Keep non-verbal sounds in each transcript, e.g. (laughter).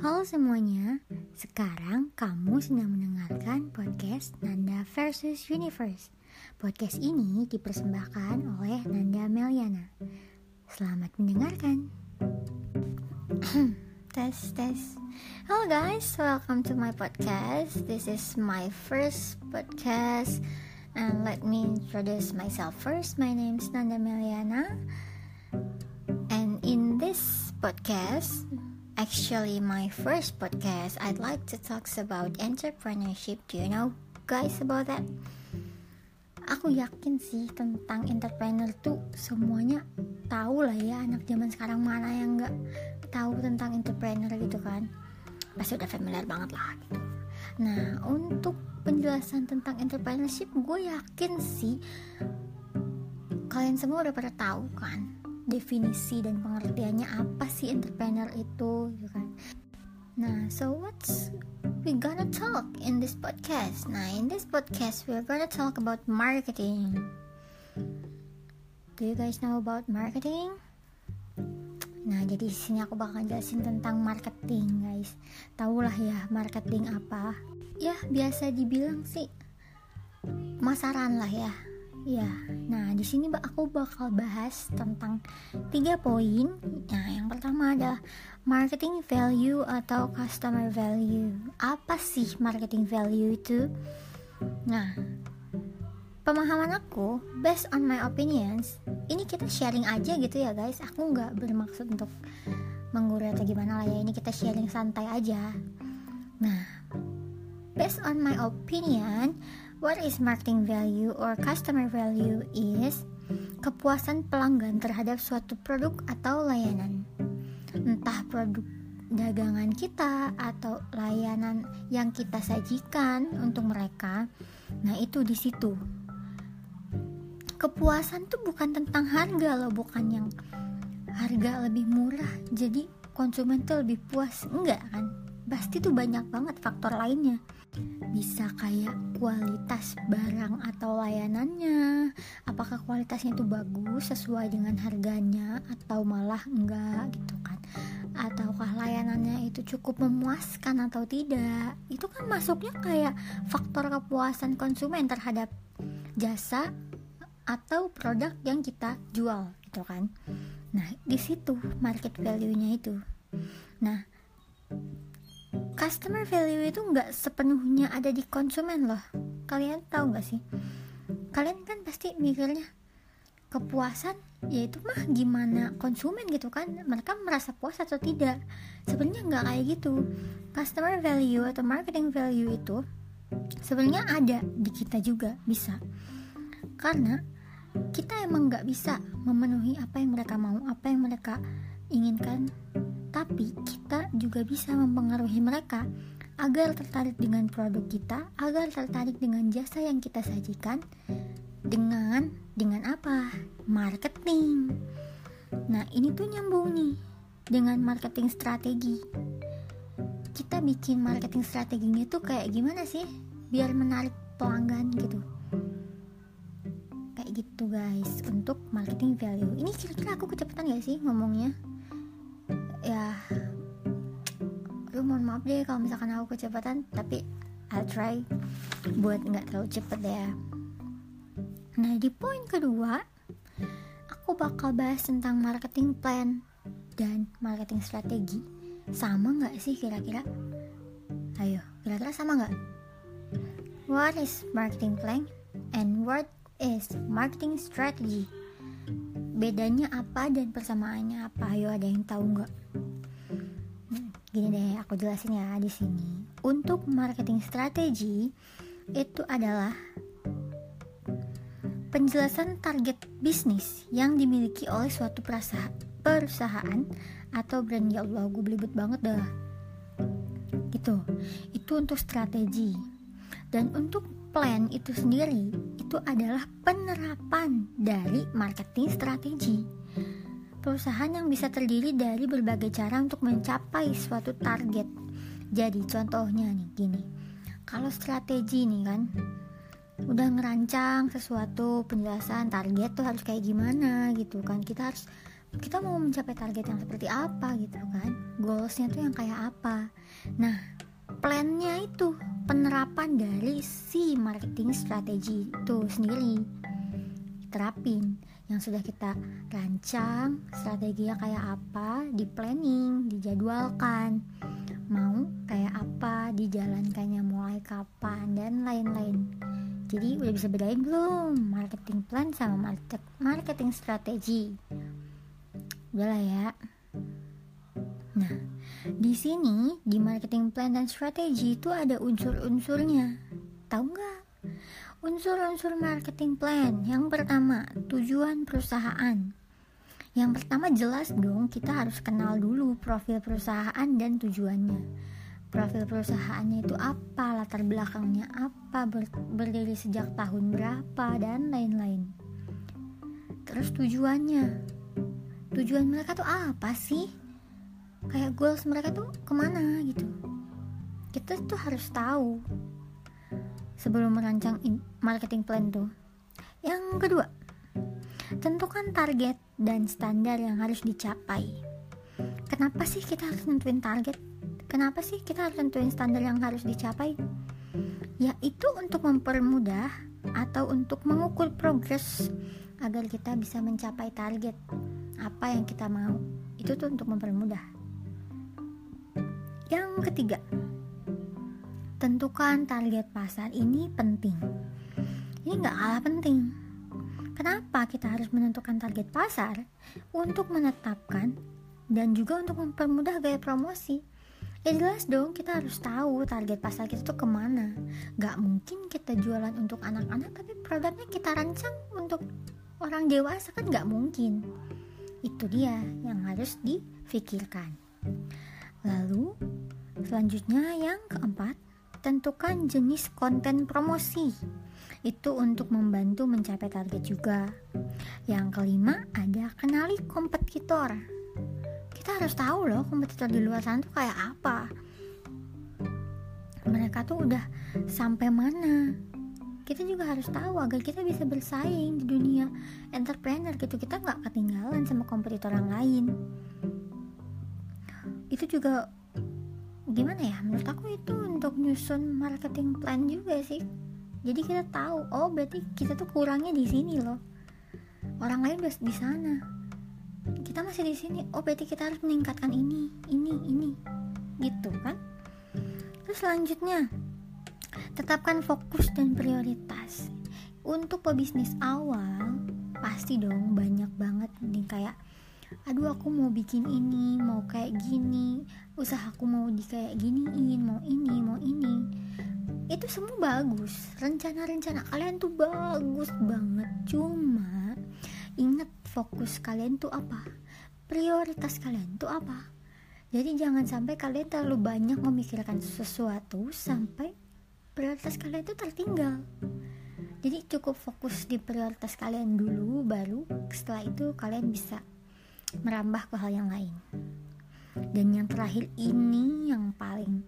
Halo semuanya, sekarang kamu sedang mendengarkan podcast Nanda versus Universe. Podcast ini dipersembahkan oleh Nanda Meliana. Selamat mendengarkan. (clears throat) tes tes. Hello guys, welcome to my podcast. This is my first podcast. And let me introduce myself first. My name is Nanda Meliana. And in this podcast, actually my first podcast I'd like to talk about entrepreneurship. Do you know guys about that? Aku yakin sih tentang entrepreneur tuh semuanya tahu lah ya anak zaman sekarang mana yang nggak tahu tentang entrepreneur gitu kan. Pasti udah familiar banget lah gitu. Nah untuk penjelasan tentang entrepreneurship gue yakin sih kalian semua udah pada tahu kan definisi dan pengertiannya apa sih entrepreneur itu gitu kan. Nah so what's we gonna talk in this podcast. Nah in this podcast we're gonna talk about marketing. Do you guys know about marketing? Nah, jadi di sini aku bakal jelasin tentang marketing, guys. Tahulah ya marketing apa. Ya, biasa dibilang sih masaran lah ya Ya, nah di sini aku bakal bahas tentang tiga poin. Nah, yang pertama adalah marketing value atau customer value. Apa sih marketing value itu? Nah, pemahaman aku, based on my opinions, ini kita sharing aja gitu ya guys. Aku nggak bermaksud untuk menggurui atau gimana lah ya. Ini kita sharing santai aja. Nah, based on my opinion, What is marketing value or customer value is kepuasan pelanggan terhadap suatu produk atau layanan. Entah produk dagangan kita atau layanan yang kita sajikan untuk mereka. Nah, itu di situ. Kepuasan tuh bukan tentang harga loh, bukan yang harga lebih murah jadi konsumen tuh lebih puas. Enggak kan? Pasti tuh banyak banget faktor lainnya. Bisa kayak kualitas barang atau layanannya. Apakah kualitasnya itu bagus sesuai dengan harganya atau malah enggak gitu kan? Ataukah layanannya itu cukup memuaskan atau tidak? Itu kan masuknya kayak faktor kepuasan konsumen terhadap jasa atau produk yang kita jual gitu kan. Nah di situ market value-nya itu. Nah customer value itu nggak sepenuhnya ada di konsumen loh. Kalian tahu nggak sih? Kalian kan pasti mikirnya kepuasan yaitu mah gimana konsumen gitu kan? Mereka merasa puas atau tidak? Sebenarnya nggak kayak gitu. Customer value atau marketing value itu sebenarnya ada di kita juga bisa. Karena kita emang nggak bisa memenuhi apa yang mereka mau apa yang mereka inginkan tapi kita juga bisa mempengaruhi mereka agar tertarik dengan produk kita, agar tertarik dengan jasa yang kita sajikan dengan dengan apa? Marketing. Nah, ini tuh nyambung nih dengan marketing strategi. Kita bikin marketing strateginya tuh kayak gimana sih? Biar menarik pelanggan gitu. Kayak gitu guys, untuk marketing value. Ini kira-kira aku kecepatan gak sih ngomongnya? Maaf deh kalau misalkan aku kecepatan tapi I'll try buat nggak terlalu cepet ya. Nah di poin kedua aku bakal bahas tentang marketing plan dan marketing strategi. Sama nggak sih kira-kira? Ayo kira-kira sama nggak? What is marketing plan and what is marketing strategy? Bedanya apa dan persamaannya apa? Ayo ada yang tahu nggak gini deh aku jelasin ya di sini. Untuk marketing strategi itu adalah penjelasan target bisnis yang dimiliki oleh suatu perusahaan atau brand. Ya Allah gue belibet banget dah. Gitu. Itu untuk strategi. Dan untuk plan itu sendiri itu adalah penerapan dari marketing strategi. Perusahaan yang bisa terdiri dari berbagai cara untuk mencapai suatu target. Jadi contohnya nih gini. Kalau strategi nih kan udah ngerancang sesuatu penjelasan target tuh harus kayak gimana gitu kan. Kita harus kita mau mencapai target yang seperti apa gitu kan goalsnya tuh yang kayak apa nah plannya itu penerapan dari si marketing strategi itu sendiri terapin yang sudah kita rancang strateginya kayak apa di planning dijadwalkan. Mau kayak apa dijalankannya mulai kapan dan lain-lain. Jadi udah bisa bedain belum marketing plan sama market marketing strategi? Udahlah ya? Nah di sini di marketing plan dan strategi itu ada unsur-unsurnya. Tahu nggak Unsur-unsur marketing plan. Yang pertama, tujuan perusahaan. Yang pertama jelas dong kita harus kenal dulu profil perusahaan dan tujuannya. Profil perusahaannya itu apa, latar belakangnya apa, ber berdiri sejak tahun berapa, dan lain-lain. Terus tujuannya. Tujuan mereka tuh apa sih? Kayak goals mereka tuh ke mana gitu? Kita tuh harus tahu sebelum merancang marketing plan tuh. Yang kedua, tentukan target dan standar yang harus dicapai. Kenapa sih kita harus nentuin target? Kenapa sih kita harus nentuin standar yang harus dicapai? Yaitu untuk mempermudah atau untuk mengukur progres agar kita bisa mencapai target apa yang kita mau. Itu tuh untuk mempermudah. Yang ketiga, Tentukan target pasar ini penting. Ini nggak kalah penting. Kenapa kita harus menentukan target pasar? Untuk menetapkan dan juga untuk mempermudah gaya promosi. Ya jelas dong kita harus tahu target pasar kita tuh ke mana Gak mungkin kita jualan untuk anak-anak tapi produknya kita rancang untuk orang dewasa kan gak mungkin Itu dia yang harus difikirkan Lalu selanjutnya yang keempat Tentukan jenis konten promosi. Itu untuk membantu mencapai target juga. Yang kelima, ada kenali kompetitor. Kita harus tahu loh kompetitor di luar sana tuh kayak apa. Mereka tuh udah sampai mana. Kita juga harus tahu agar kita bisa bersaing di dunia entrepreneur gitu. Kita nggak ketinggalan sama kompetitor yang lain. Itu juga gimana ya? Menurut aku itu untuk nyusun marketing plan juga sih. Jadi kita tahu oh berarti kita tuh kurangnya di sini loh. Orang lain udah di sana. Kita masih di sini. Oh berarti kita harus meningkatkan ini ini ini. Gitu kan? Terus selanjutnya tetapkan fokus dan prioritas. Untuk pebisnis awal pasti dong banyak banget nih kayak aduh aku mau bikin ini mau kayak gini. Usahaku mau di kayak giniin mau ini mau ini. Itu semua bagus. Rencana-rencana kalian tuh bagus banget. Cuma inget fokus kalian tuh apa? Prioritas kalian tuh apa? Jadi jangan sampai kalian terlalu banyak memikirkan sesuatu sampai prioritas kalian tuh tertinggal. Jadi cukup fokus di prioritas kalian dulu baru setelah itu kalian bisa merambah ke hal yang lain. Dan yang terakhir ini yang paling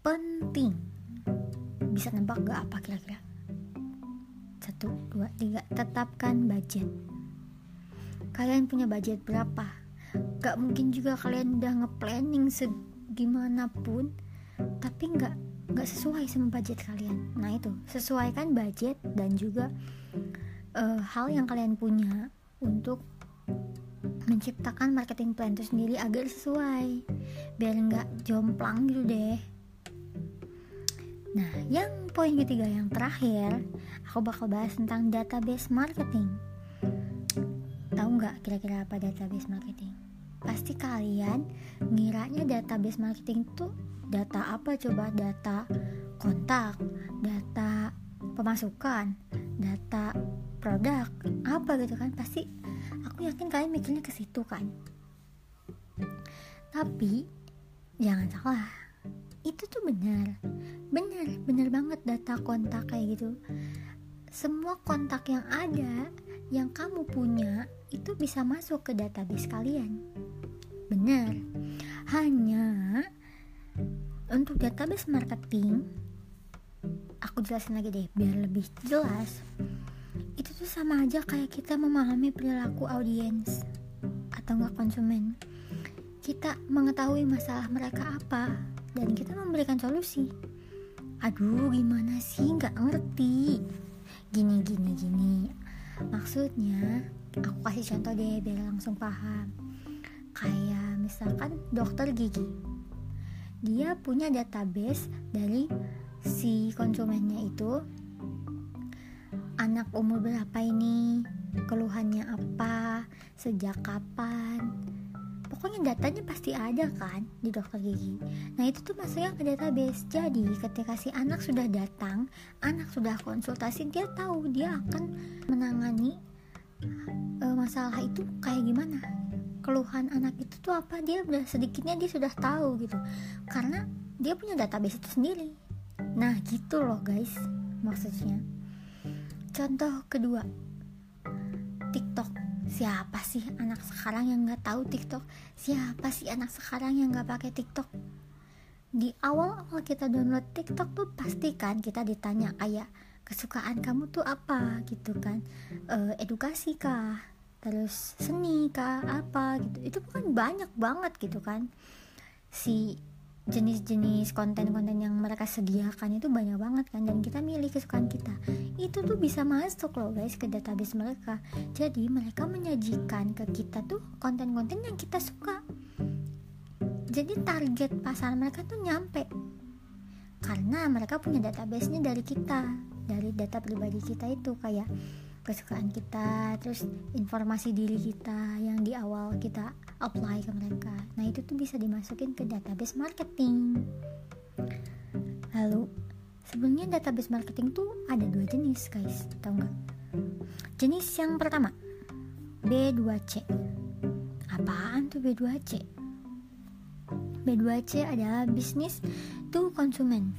penting. Bisa nebak gak apa kira-kira? Satu, dua, tiga. Tetapkan budget. Kalian punya budget berapa? Gak mungkin juga kalian udah nge-planning segimanapun, tapi gak, gak sesuai sama budget kalian. Nah itu, sesuaikan budget dan juga uh, hal yang kalian punya untuk menciptakan marketing plan itu sendiri agar sesuai. Biar nggak jomplang gitu deh. Nah yang poin ketiga yang terakhir aku bakal bahas tentang database marketing. Tahu nggak kira-kira apa database marketing? Pasti kalian ngiranya database marketing itu data apa coba? Data kontak data pemasukan data produk apa gitu kan pasti aku yakin kalian mikirnya ke situ kan. Tapi jangan salah itu tuh benar. Benar benar banget data kontak kayak gitu. Semua kontak yang ada yang kamu punya itu bisa masuk ke database kalian. Benar. Hanya untuk database marketing aku jelasin lagi deh biar lebih jelas itu tuh sama aja kayak kita memahami perilaku audiens atau enggak konsumen. Kita mengetahui masalah mereka apa dan kita memberikan solusi. Aduh gimana sih? Nggak ngerti. Gini gini gini. Maksudnya aku kasih contoh deh biar langsung paham. Kayak misalkan dokter gigi. Dia punya database dari si konsumennya itu anak umur berapa ini? Keluhannya apa? Sejak kapan? Pokoknya datanya pasti ada kan di dokter gigi. Nah itu tuh masuknya ke database. Jadi ketika si anak sudah datang anak sudah konsultasi dia tahu dia akan menangani uh, masalah itu kayak gimana. Keluhan anak itu tuh apa? Dia udah sedikitnya dia sudah tahu gitu. Karena dia punya database itu sendiri. Nah gitu loh guys maksudnya contoh kedua TikTok. Siapa sih anak sekarang yang nggak tahu TikTok? Siapa sih anak sekarang yang nggak pakai TikTok? Di awal-awal kita download TikTok tuh pasti kan kita ditanya kayak kesukaan kamu tuh apa? gitu kan. E, edukasi kah? Terus seni kah? Apa? gitu. Itu kan banyak banget gitu kan. Si jenis-jenis konten-konten yang mereka sediakan itu banyak banget kan dan kita milih kesukaan kita. Itu tuh bisa masuk loh guys ke database mereka. Jadi mereka menyajikan ke kita tuh konten-konten yang kita suka. Jadi target pasar mereka tuh nyampe. Karena mereka punya database-nya dari kita dari data pribadi kita itu kayak kesukaan kita terus informasi diri kita yang di awal kita apply ke mereka. Nah itu tuh bisa dimasukin ke database marketing. Lalu sebenarnya database marketing tuh ada dua jenis guys. Tau nggak? Jenis yang pertama B2C apaan tuh B2C B2C adalah bisnis to konsumen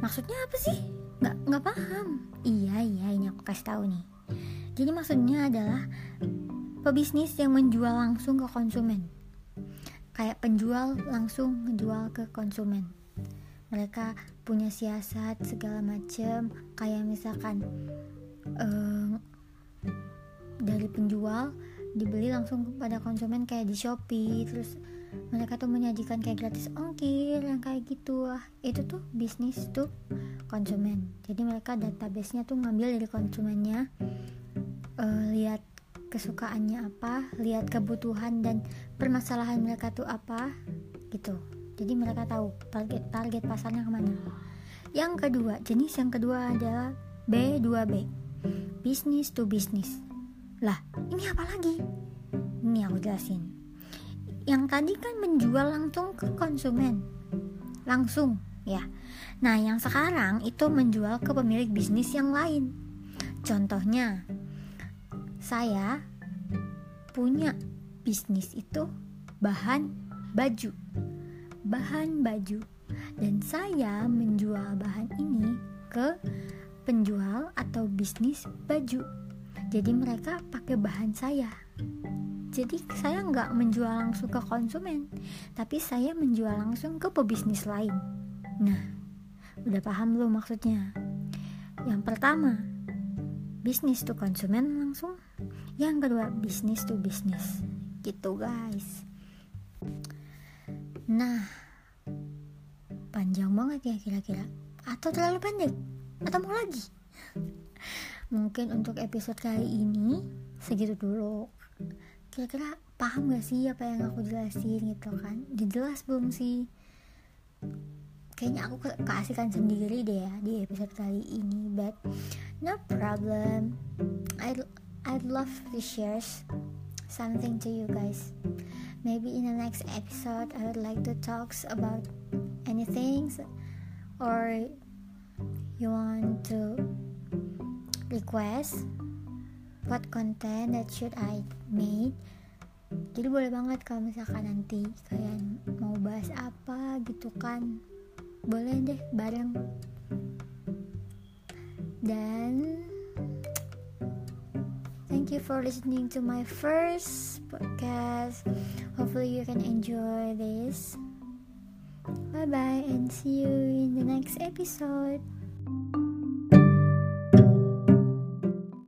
maksudnya apa sih nggak nggak paham. Iya iya ini aku kasih tahu nih. Jadi maksudnya adalah pebisnis yang menjual langsung ke konsumen. Kayak penjual langsung menjual ke konsumen. Mereka punya siasat segala macam kayak misalkan um, dari penjual dibeli langsung kepada konsumen kayak di Shopee terus mereka tuh menyajikan kayak gratis ongkir yang kayak gitu. Ah itu tuh bisnis tuh konsumen. Jadi mereka database-nya tuh ngambil dari konsumennya uh, lihat kesukaannya apa lihat kebutuhan dan permasalahan mereka tuh apa gitu. Jadi mereka tahu target target pasarnya ke mana. Yang kedua jenis yang kedua adalah B2B bisnis to bisnis lah ini apa lagi? Ini aku jelasin yang tadi kan menjual langsung ke konsumen. Langsung ya. Nah yang sekarang itu menjual ke pemilik bisnis yang lain. Contohnya saya punya bisnis itu bahan baju. Bahan baju. Dan saya menjual bahan ini ke penjual atau bisnis baju. Jadi mereka pakai bahan saya jadi saya nggak menjual langsung ke konsumen tapi saya menjual langsung ke pebisnis lain. Nah udah paham belum maksudnya? Yang pertama bisnis to konsumen langsung. Yang kedua bisnis to bisnis. Gitu guys. Nah panjang banget ya kira-kira. Atau terlalu pendek? Atau mau lagi? Mungkin untuk episode kali ini segitu dulu kira-kira paham gak sih apa yang aku jelasin gitu kan? Dijelas belum sih. Kayaknya aku keasikan sendiri deh ya di episode kali ini but no problem. I I'd love to share something to you guys. Maybe in the next episode, I would like to talk about anything, or you want to request what content that should I make. Jadi boleh banget kalau misalkan nanti kalian mau bahas apa gitu kan, boleh deh bareng. Dan Thank you for listening to my first podcast. Hopefully, you can enjoy this. Bye bye, and see you in the next episode.